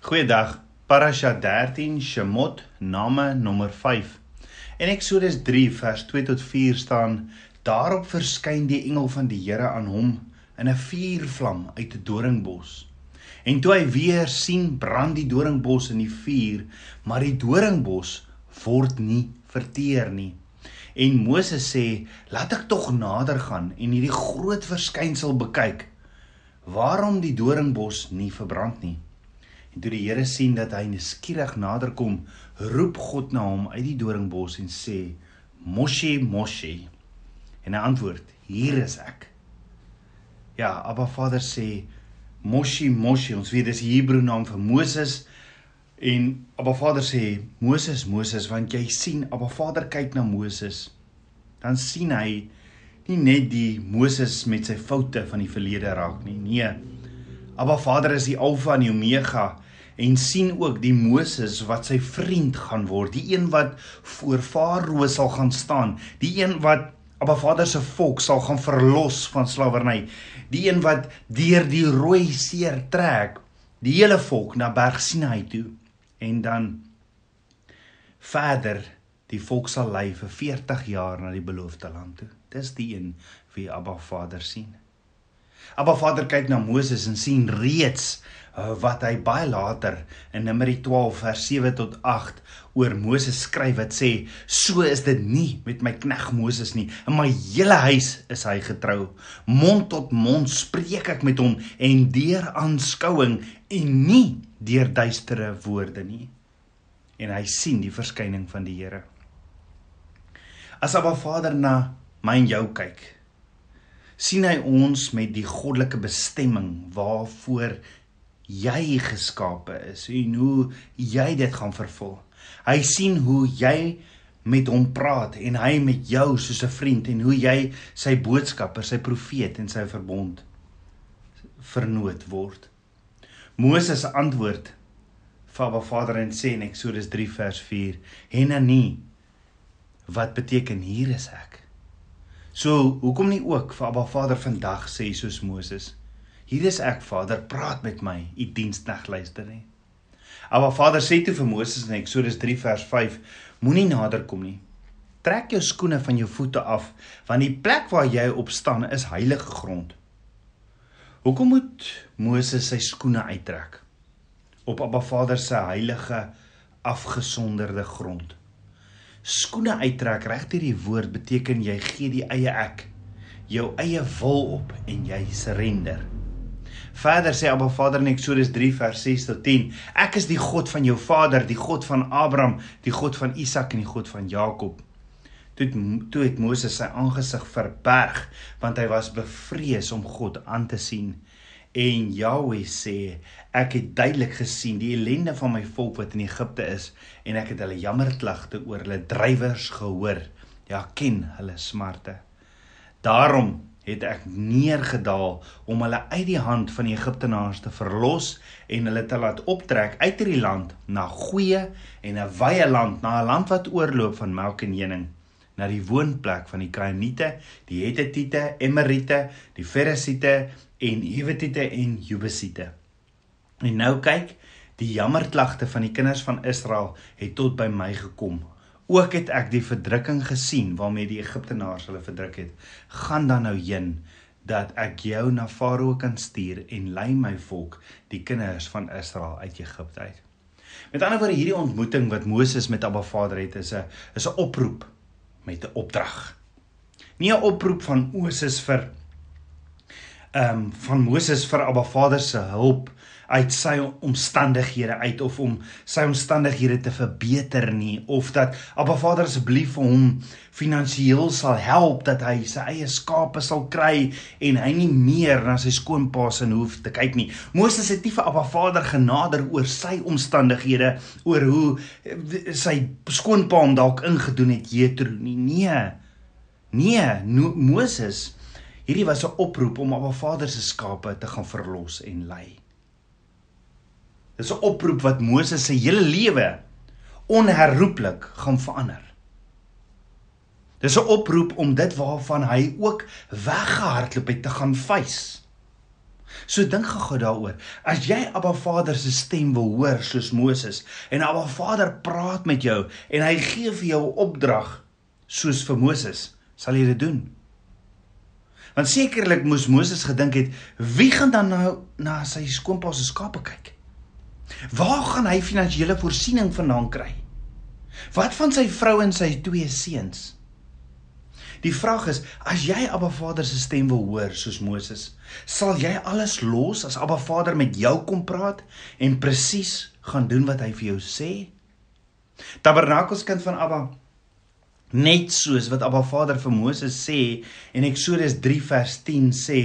Goeiedag. Parasha 13 Shemot Name nommer 5. In Eksodus 3 vers 2 tot 4 staan: Daarop verskyn die engel van die Here aan hom in 'n vuurvlam uit 'n doringbos. En toe hy weer sien, brand die doringbos in die vuur, maar die doringbos word nie verteer nie. En Moses sê: "Laat ek tog nader gaan en hierdie groot verskynsel bekyk. Waarom die doringbos nie verbrand nie?" Toe die Here sien dat hy nuuskierig naderkom, roep God na hom uit die doringbos en sê: "Moshe, Moshe." En hy antwoord: "Hier is ek." Ja, Abba Vader sê: "Moshe, Moshe." Ons weet dis die Hebreë naam vir Moses. En Abba Vader sê: "Moses, Moses, want jy sien, Abba Vader kyk na Moses, dan sien hy nie net die Moses met sy foute van die verlede raak nie. Nee. Abba Vader is die Alfa en die Omega en sien ook die Moses wat sy vriend gaan word, die een wat voor Farao sal gaan staan, die een wat Abba Vader se volk sal gaan verlos van slawerny, die een wat deur die Rooi See trek, die hele volk na Berg Sinai toe en dan verder die volk sal lei vir 40 jaar na die beloofde land toe. Dis die een wie Abba Vader sien. Abba Vader kyk na Moses en sien reeds wat hy baie later in Numeri 12 vers 7 tot 8 oor Moses skryf wat sê so is dit nie met my knegg Moses nie. In my hele huis is hy getrou. Mond tot mond spreek ek met hom en deur aanskouing en nie deur duistere woorde nie. En hy sien die verskyning van die Here. As Abba Vader na my en jou kyk sien hy ons met die goddelike bestemming waarvoor jy geskape is en hoe jy dit gaan vervul. Hy sien hoe jy met hom praat en hy met jou soos 'n vriend en hoe jy sy boodskapper, sy profeet en sy verbond vernoot word. Moses antwoord vir Vader en sê in Eksodus 3 vers 4: "Henani wat beteken hier is ek?" So, hoekom nie ook vir Abba Vader vandag sê soos Moses? Hier is ek, Vader, praat met my, u diensknegt luister nie. Abba Vader sê toe vir Moses in Eksodus 3 vers 5: Moenie nader kom nie. Trek jou skoene van jou voete af, want die plek waar jy op staan is heilige grond. Hoekom moet Moses sy skoene uittrek op Abba Vader se heilige afgesonderde grond? skoene uittrek reg deur die woord beteken jy gee die eie ek jou eie wil op en jy surrender. Verder sê Abba Vader in Eksodus 3 vers 6 tot 10: Ek is die God van jou vader, die God van Abraham, die God van Isak en die God van Jakob. Toe toe het Moses sy aangesig verberg want hy was bevrees om God aan te sien. En Jahweh sê, ek het duidelik gesien die ellende van my volk wat in Egipte is en ek het hulle jammerklagte oor hulle drywers gehoor. Ja, ken hulle smarte. Daarom het ek neergedaal om hulle uit die hand van die Egiptenaars te verlos en hulle te laat optrek uit hierdie land na goeie en 'n wye land, na 'n land wat oorloop van melk en honing na die woonplek van die Kanaaniete, die Hettite, Emoriete, die Ferisiete en Hivitiete en Jebusiete. En nou kyk, die jammerklagte van die kinders van Israel het tot by my gekom. Ook het ek die verdrukking gesien waarmee die Egiptenaars hulle verdruk het. Gaan dan nou heen dat ek jou na Farao kan stuur en lei my volk, die kinders van Israel uit Egipte uit. Met ander woorde, hierdie ontmoeting wat Moses met Abba Vader het, is 'n is 'n oproep met 'n opdrag. Nie 'n oproep van Moses vir ehm um, van Moses vir Abba Vader se hulp uit sy omstandighede uit of om sy omstandighede te verbeter nie of dat Abba Vader asseblief vir hom finansiëel sal help dat hy sy eie skape sal kry en hy nie meer na sy skoonpa se hoef te kyk nie. Moses het nie vir Abba Vader genader oor sy omstandighede oor hoe sy skoonpa hom dalk ingedoen het Jethro nie. Nee. Nee, no, Moses hierdie was 'n oproep om Abba Vader se skape te gaan verlos en lei. Dis 'n oproep wat Moses se hele lewe onherroepelik gaan verander. Dis 'n oproep om dit waarvan hy ook weggehardloop het te gaan face. So dink gou daaroor. As jy Abba Vader se stem wil hoor soos Moses en Abba Vader praat met jou en hy gee vir jou 'n opdrag soos vir Moses, sal jy dit doen? Want sekerlik moes Moses gedink het, wie gaan dan nou na sy skoonpa se skape kyk? Waar gaan hy finansiële voorsiening vandaan kry? Wat van sy vrou en sy twee seuns? Die vraag is, as jy Abba Vader se stem wil hoor soos Moses, sal jy alles los as Abba Vader met jou kom praat en presies gaan doen wat hy vir jou sê? Tabernakels kind van Abba net soos wat Abba Vader vir Moses sê en Eksodus 3 vers 10 sê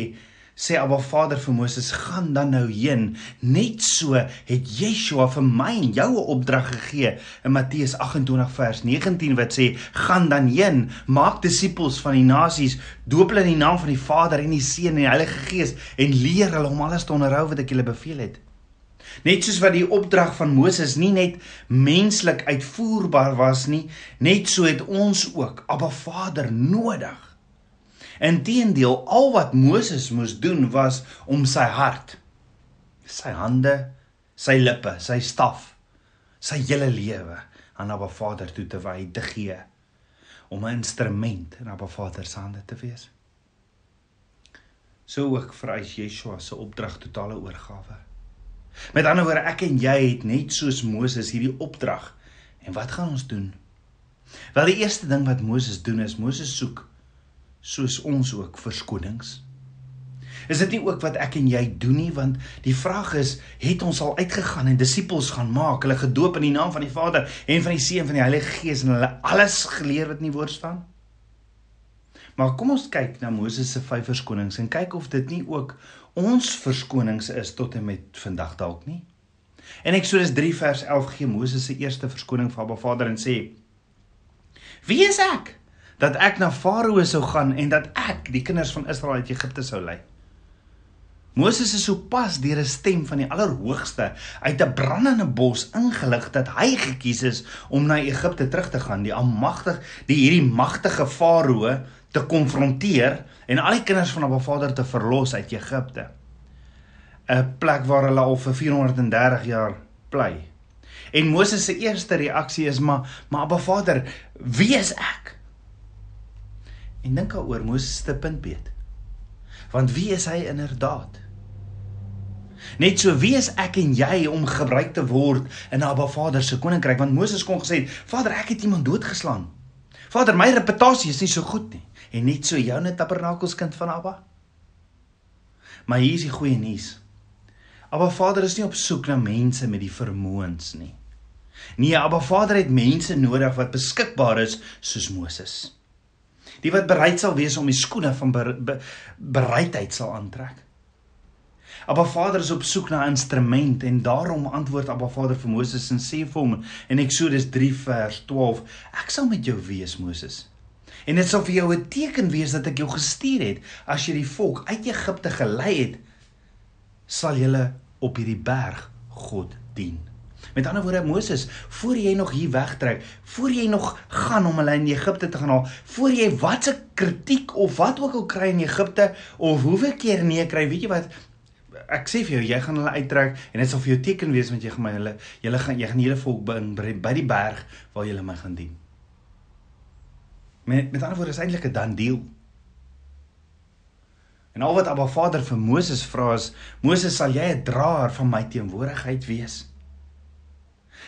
sê Abba Vader vir Moses gaan dan nou heen. Net so het Yeshua vir my en jou 'n opdrag gegee in Matteus 28 vers 19 wat sê gaan dan heen maak disippels van die nasies doop hulle in die naam van die Vader en die Seun en die Heilige Gees en leer hulle om alles te onderhou wat ek julle beveel het. Net soos wat die opdrag van Moses nie net menslik uitvoerbaar was nie net so het ons ook Abba Vader nodig Inteendeel, al wat Moses moes doen was om sy hart, sy hande, sy lippe, sy staf, sy hele lewe aan Abba Vader toe te wy te gee om 'n instrument in Abba Vader se hande te wees. So ook vereis Yeshua se opdrag totale oorgawe. Met ander woorde, ek en jy het net soos Moses hierdie opdrag. En wat gaan ons doen? Wel die eerste ding wat Moses doen is Moses soek soos ons ook verskonings. Is dit nie ook wat ek en jy doen nie want die vraag is het ons al uitgegaan en disippels gaan maak, hulle gedoop in die naam van die Vader en van die Seun van die Heilige Gees en hulle alles geleer wat in die woord staan? Maar kom ons kyk na Moses se vyf verskonings en kyk of dit nie ook ons verskonings is tot en met vandag dalk nie. En Eksodus 3 vers 11 gee Moses se eerste verskoning vir Abba Vader en sê: Wie is ek? Dat ek na Farao sou gaan en dat ek die kinders van Israel uit Egipte sou lei. Moses is sopas deur 'n stem van die Allerhoogste uit 'n brandende bos ingelig dat hy gekies is om na Egipte terug te gaan, die almagtig, die hierdie magtige Farao te konfronteer en al die kinders van Abba Vader te verlos uit Egipte. 'n Plek waar hulle al vir 430 jaar bly. En Moses se eerste reaksie is maar, maar Abba Vader, wie is ek? En dink daaroor Moses se puntbeet. Want wie is hy inderdaad? Net so wie is ek en jy om gebruik te word in Abba Vader se koninkryk want Moses kon gesê Vader ek het iemand doodgeslaan. Vader my reputasie is nie so goed nie en net so joune tabernakels kind van Abba. Maar hier is die goeie nuus. Abba Vader is nie op soek na mense met die vermoëns nie. Nee, Abba Vader het mense nodig wat beskikbaar is soos Moses die wat bereid sal wees om die skoene van be, be, bereidheid sal aantrek. Abba Vader is op soek na 'n instrument en daarom antwoord Abba Vader vir Moses en sê vir hom in Eksodus 3 vers 12: Ek sal met jou wees, Moses. En dit sal vir jou 'n teken wees dat ek jou gestuur het as jy die volk uit Egipte gelei het, sal jy op hierdie berg God dien. Met ander woorde Moses, voor jy nog hier wegtrek, voor jy nog gaan om hulle in Egipte te gaan haal, voor jy watse kritiek of wat ook al kry in Egipte of hoeveel keer nee kry, weet jy wat? Ek sê vir jou, jy gaan hulle uittrek en dit sal vir jou teken wees want jy gaan my hulle jy gaan jy gaan hele volk bring by die berg waar jy hulle my gaan dien. Met met ander woorde is eintlik 'n dan deal. En al wat Abba Vader vir Moses vra is, Moses, sal jy 'n draer van my teenwoordigheid wees?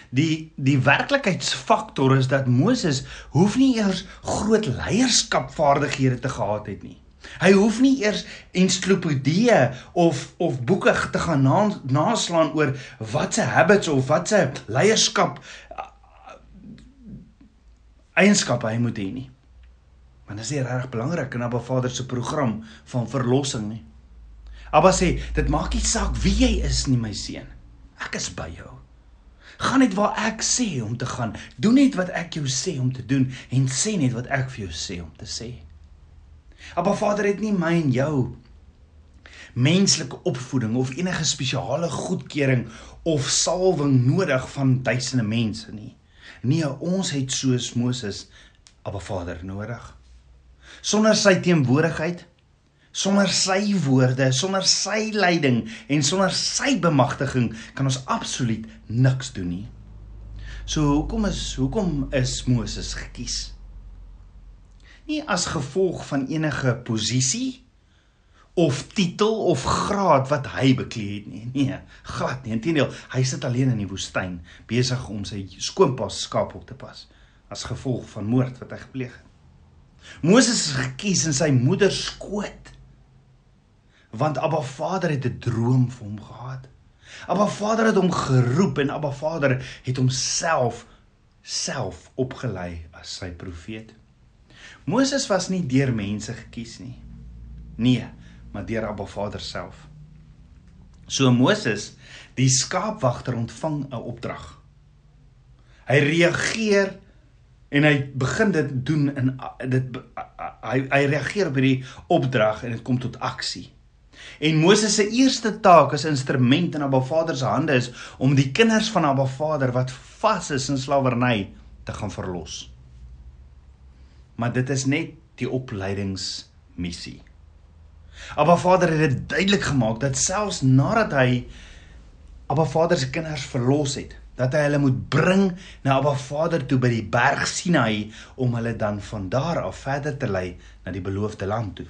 Die die werklikheidsfaktor is dat Moses hoef nie eers groot leierskapvaardighede te gehad het nie. Hy hoef nie eers ensiklopedieë of of boeke te gaan na, naslaan oor wat se habits of wat se leierskap eienskappe hy moet hê nie. Want dit is regtig belangrik in Abba Vader se program van verlossing nie. Abba sê, dit maak nie saak wie jy is nie, my seun. Ek is by jou. Gaan net waar ek sê om te gaan. Doen net wat ek jou sê om te doen en sê net wat ek vir jou sê om te sê. Appa Vader het nie my en jou menslike opvoeding of enige spesiale goedkeuring of salwing nodig van duisende mense nie. Nee, ons het soos Moses Appa Vader nodig. Sonder sy teenwoordigheid, Sonder sy woorde, sonder sy leiding en sonder sy bemagtiging kan ons absoluut niks doen nie. So hoekom is hoekom is Moses gekies? Nie as gevolg van enige posisie of titel of graad wat hy beklee het nie. Nee, glad nie. Inteendeel, hy sit alleen in die woestyn besig om sy skoonpas skaap op te pas as gevolg van moord wat hy gepleeg het. Moses is gekies in sy moeder skoot want Abba Vader het 'n droom vir hom gehad. Abba Vader het hom geroep en Abba Vader het homself self opgelei as sy profeet. Moses was nie deur mense gekies nie. Nee, maar deur Abba Vader self. So Moses, die skaapwagter ontvang 'n opdrag. Hy reageer en hy begin dit doen in dit hy hy reageer op hierdie opdrag en dit kom tot aksie. En Moses se eerste taak as instrument in Abba Vader se hande is om die kinders van Abba Vader wat vas is in slawerny te gaan verlos. Maar dit is net die opleidingsmissie. Abba Vader het dit duidelik gemaak dat selfs nadat hy Abba Vader se kinders verlos het, dat hy hulle moet bring na Abba Vader toe by die berg Sinai om hulle dan van daar af verder te lei na die beloofde land toe.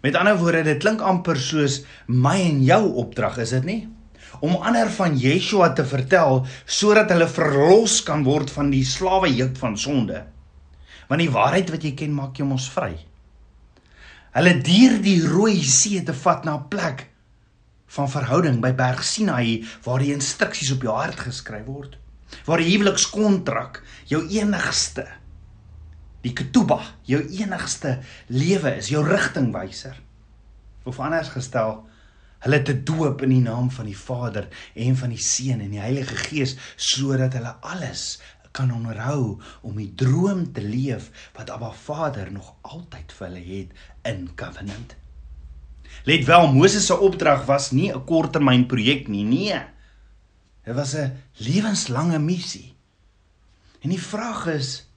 Met ander woorde, dit klink amper soos my en jou opdrag, is dit nie? Om ander van Yeshua te vertel sodat hulle verlos kan word van die slawejuk van sonde. Want die waarheid wat jy ken maak jou mos vry. Hulle deur die Rooi See te vat na 'n plek van verhouding by Berg Sinai waar die instruksies op jou hart geskryf word. Waar die huwelikskontrak jou enigste die ketuba, jou enigste lewe is, jou rigtingwyser. Of anders gestel, hulle te doop in die naam van die Vader en van die Seun en die Heilige Gees sodat hulle alles kan onderhou om die droom te leef wat Abba Vader nog altyd vir hulle het in covenant. Let wel, Moses se opdrag was nie 'n korttermynprojek nie, nee. Dit was 'n lewenslange missie. En die vraag is,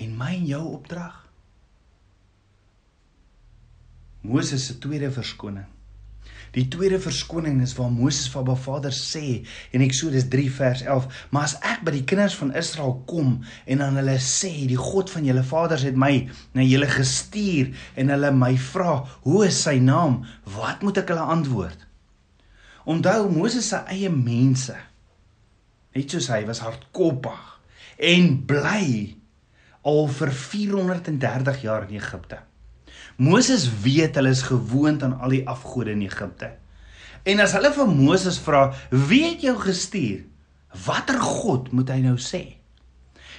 en my en jou opdrag. Moses se tweede verskoning. Die tweede verskoning is waar Moses vir Abba Vader sê in Eksodus 3 vers 11: "Maar as ek by die kinders van Israel kom en aan hulle sê, die God van julle vaders het my na julle gestuur en hulle my vra, hoe is sy naam? Wat moet ek hulle antwoord?" Onthou Moses se eie mense. Net soos hy was hardkoppig en bly al vir 430 jaar in Egipte. Moses weet hulle is gewoond aan al die afgode in Egipte. En as hulle vir Moses vra, "Wie het jou gestuur?" Watter God moet hy nou sê?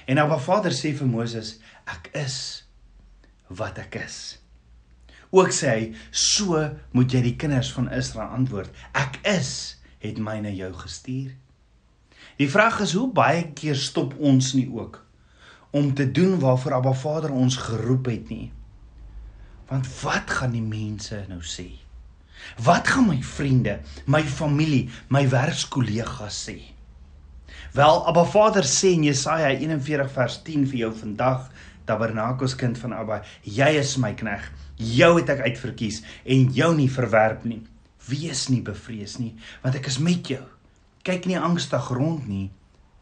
En wat Vader sê vir Moses, "Ek is wat ek is." Ook sê hy, "So moet jy die kinders van Israel antwoord, ek is het my na jou gestuur." Die vraag is hoe baie keer stop ons nie ook om te doen waarvoor Abba Vader ons geroep het nie. Want wat gaan die mense nou sê? Wat gaan my vriende, my familie, my werkskollegas sê? Wel, Abba Vader sê in Jesaja 41 vers 10 vir jou vandag, Tabernakels kind van Abba, jy is my knegg. Jou het ek uitverkies en jou nie verwerp nie. Wees nie bevrees nie, want ek is met jou. Kyk nie angstig rond nie,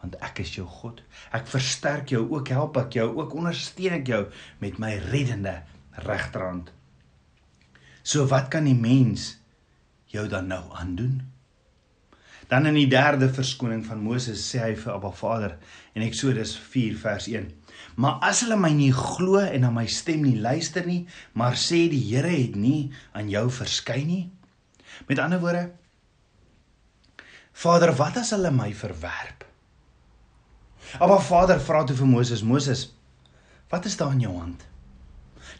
want ek is jou God. Ek versterk jou, ook help ek jou, ook ondersteun ek jou met my reddende regterhand. So wat kan die mens jou dan nou aandoen? Dan in die derde verskoning van Moses sê hy vir Abba Vader in Eksodus 4 vers 1: "Maar as hulle my nie glo en na my stem nie luister nie, maar sê die Here het nie aan jou verskyn nie." Met ander woorde, Vader, wat as hulle my verwerp? Abba Vader vra toe vir Moses: "Moses, wat is daar in jou hand?"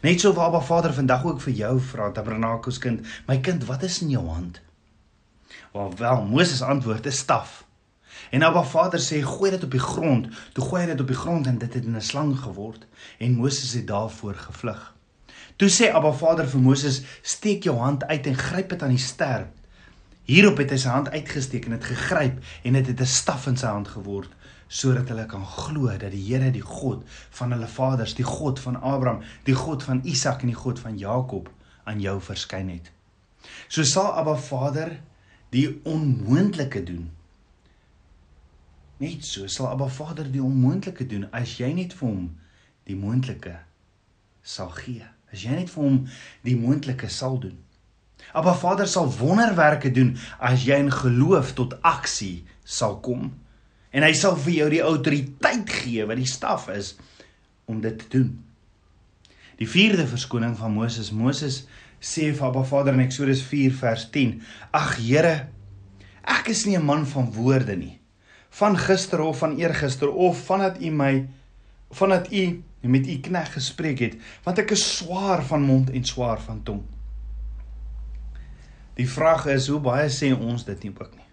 Net so waar Abba Vader vandag ook vir jou vra, Tabernakels kind: "My kind, wat is in jou hand?" Wel, wel Moses antwoord: "'n staf." En Abba Vader sê: "Gooi dit op die grond." Toe gooi hy dit op die grond en dit het 'n slang geword en Moses het daarvoor gevlug. Toe sê Abba Vader vir Moses: "Steek jou hand uit en gryp dit aan die ster." Hierop het hy sy hand uitgesteek en dit gegryp en dit het 'n staf in sy hand geword sodat hulle kan glo dat die Here die God van hulle vaders, die God van Abraham, die God van Isak en die God van Jakob aan jou verskyn het. So sal Abba Vader die onmoontlike doen. Net so sal Abba Vader die onmoontlike doen as jy net vir hom die moontlike sal gee. As jy net vir hom die moontlike sal doen. Abba Vader sal wonderwerke doen as jy in geloof tot aksie sal kom. En hy sal vir jou die autoriteit gee wat die staf is om dit te doen. Die vierde verskoning van Moses. Moses sê vir Abba Vader in Eksodus 4 vers 10: "Ag Here, ek is nie 'n man van woorde nie. Van gister of van eergister of vandat U my vandat U met U knegg gespreek het, want ek is swaar van mond en swaar van tong." Die vraag is hoe baie sê ons dit nie ook nie.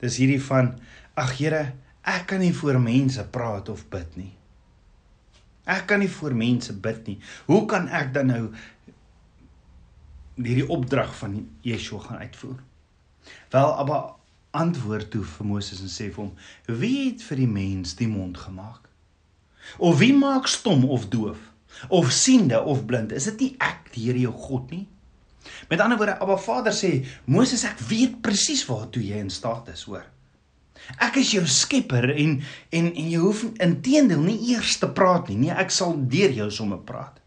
Dis hierdie van ag Here, ek kan nie voor mense praat of bid nie. Ek kan nie voor mense bid nie. Hoe kan ek dan nou hierdie opdrag van Yeshua gaan uitvoer? Wel, Abba antwoord toe vir Moses en sê vir hom: "Wie het vir die mens die mond gemaak? Of wie maak stom of doof of siende of blind? Is dit nie ek, die Here jou God nie?" Met ander woorde, Abba Vader sê, Moses, ek weet presies waartoe jy in staat is, hoor. Ek is jou skepper en en en jy hoef intedeel nie eers te praat nie. Nee, ek sal deur jou sommer praat.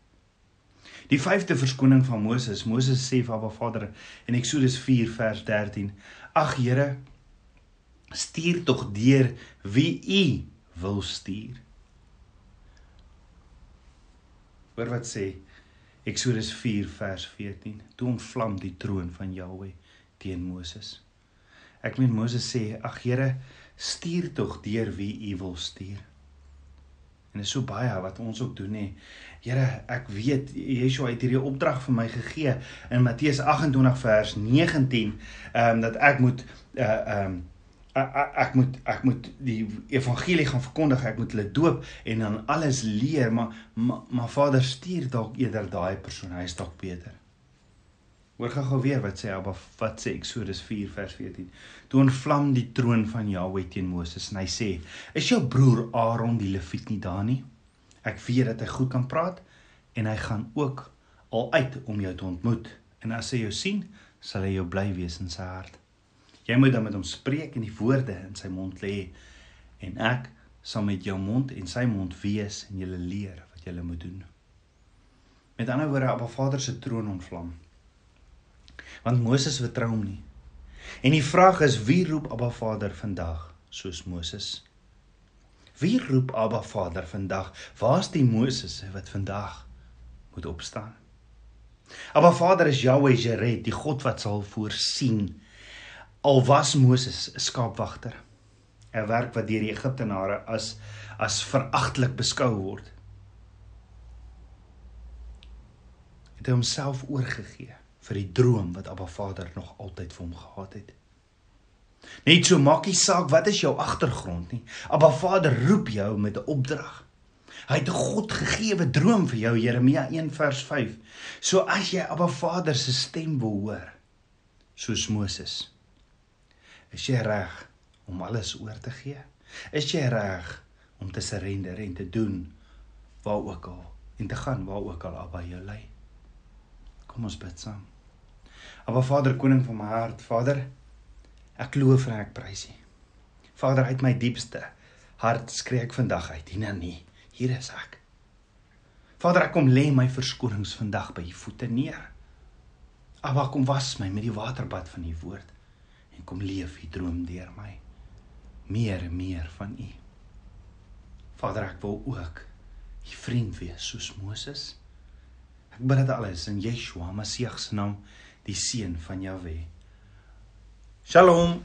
Die vyfde verskoning van Moses. Moses sê vir Abba Vader in Eksodus 4 vers 13: "Ag Here, stuur tog deur wie U wil stuur." Hoor wat sê Eksodus 4 vers 14. Toe ontvlam die troon van Jahweh teen Moses. Ek meen Moses sê: "Ag Here, stuur tog deur wie U wil stuur." En is so baie wat ons ook doen nê. Here, ek weet Yeshua het hierdie opdrag vir my gegee in Matteus 28 vers 19, ehm um, dat ek moet uh ehm um, ek, moet ek moet die evangelie gaan verkondig, ek moet hulle doop en dan alles leer, maar maar, maar Vader stuur dalk eerder daai persoon, hy is dalk beter. Hoor gou-gou weer wat sê Abba, wat sê Eksodus 4 vers 14. Toe ontvlam die troon van Jahweh teen Moses en hy sê: "Is jou broer Aaron die Lewiet nie daar nie? Ek weet dat hy goed kan praat en hy gaan ook al uit om jou te ontmoet. En as hy jou sien, sal hy jou bly wees in sy hart." Jy moet dan met hom spreek en die woorde in sy mond lê en ek sal met jou mond en sy mond wees en julle leer wat julle moet doen. Met ander woorde, Abba Vader se troon ontvlam. Want Moses vertrou hom nie. En die vraag is wie roep Abba Vader vandag soos Moses? Wie roep Abba Vader vandag? Waar's die Moses wat vandag moet opstaan? Abba Vader is Jahweh Jireh, die God wat sal voorsien Al was Moses 'n skaapwagter, 'n werk wat deur die Egiptenare as as veragtelik beskou word, het hy homself oorgegee vir die droom wat Abba Vader nog altyd vir hom gehad het. Net so maak nie saak wat is jou agtergrond nie. Abba Vader roep jou met 'n opdrag. Hy het 'n God gegeewe droom vir jou Jeremia 1 vers 5. So as jy Abba Vader se stem wil hoor, soos Moses Is jy reg om alles oor te gee? Is jy reg om te surrender en te doen waar ook al en te gaan waar ook al Abba jou lei? Kom ons bid saam. Abba Vader, koning van my hart, Vader, ek loof en ek prys U. Vader, uit my diepste hart skree ek vandag uit, hier nie. Hier is ek. Vader, ek kom lê my verskonings vandag by U voete neer. Abba, kom was my met die waterbad van U woord en kom leef u droom deur my. Meer en meer van u. Vader, ek wil ook u vriend wees soos Moses. Ek bid dit alles in Yeshua Messie se naam, die seun van Jahweh. Shalom.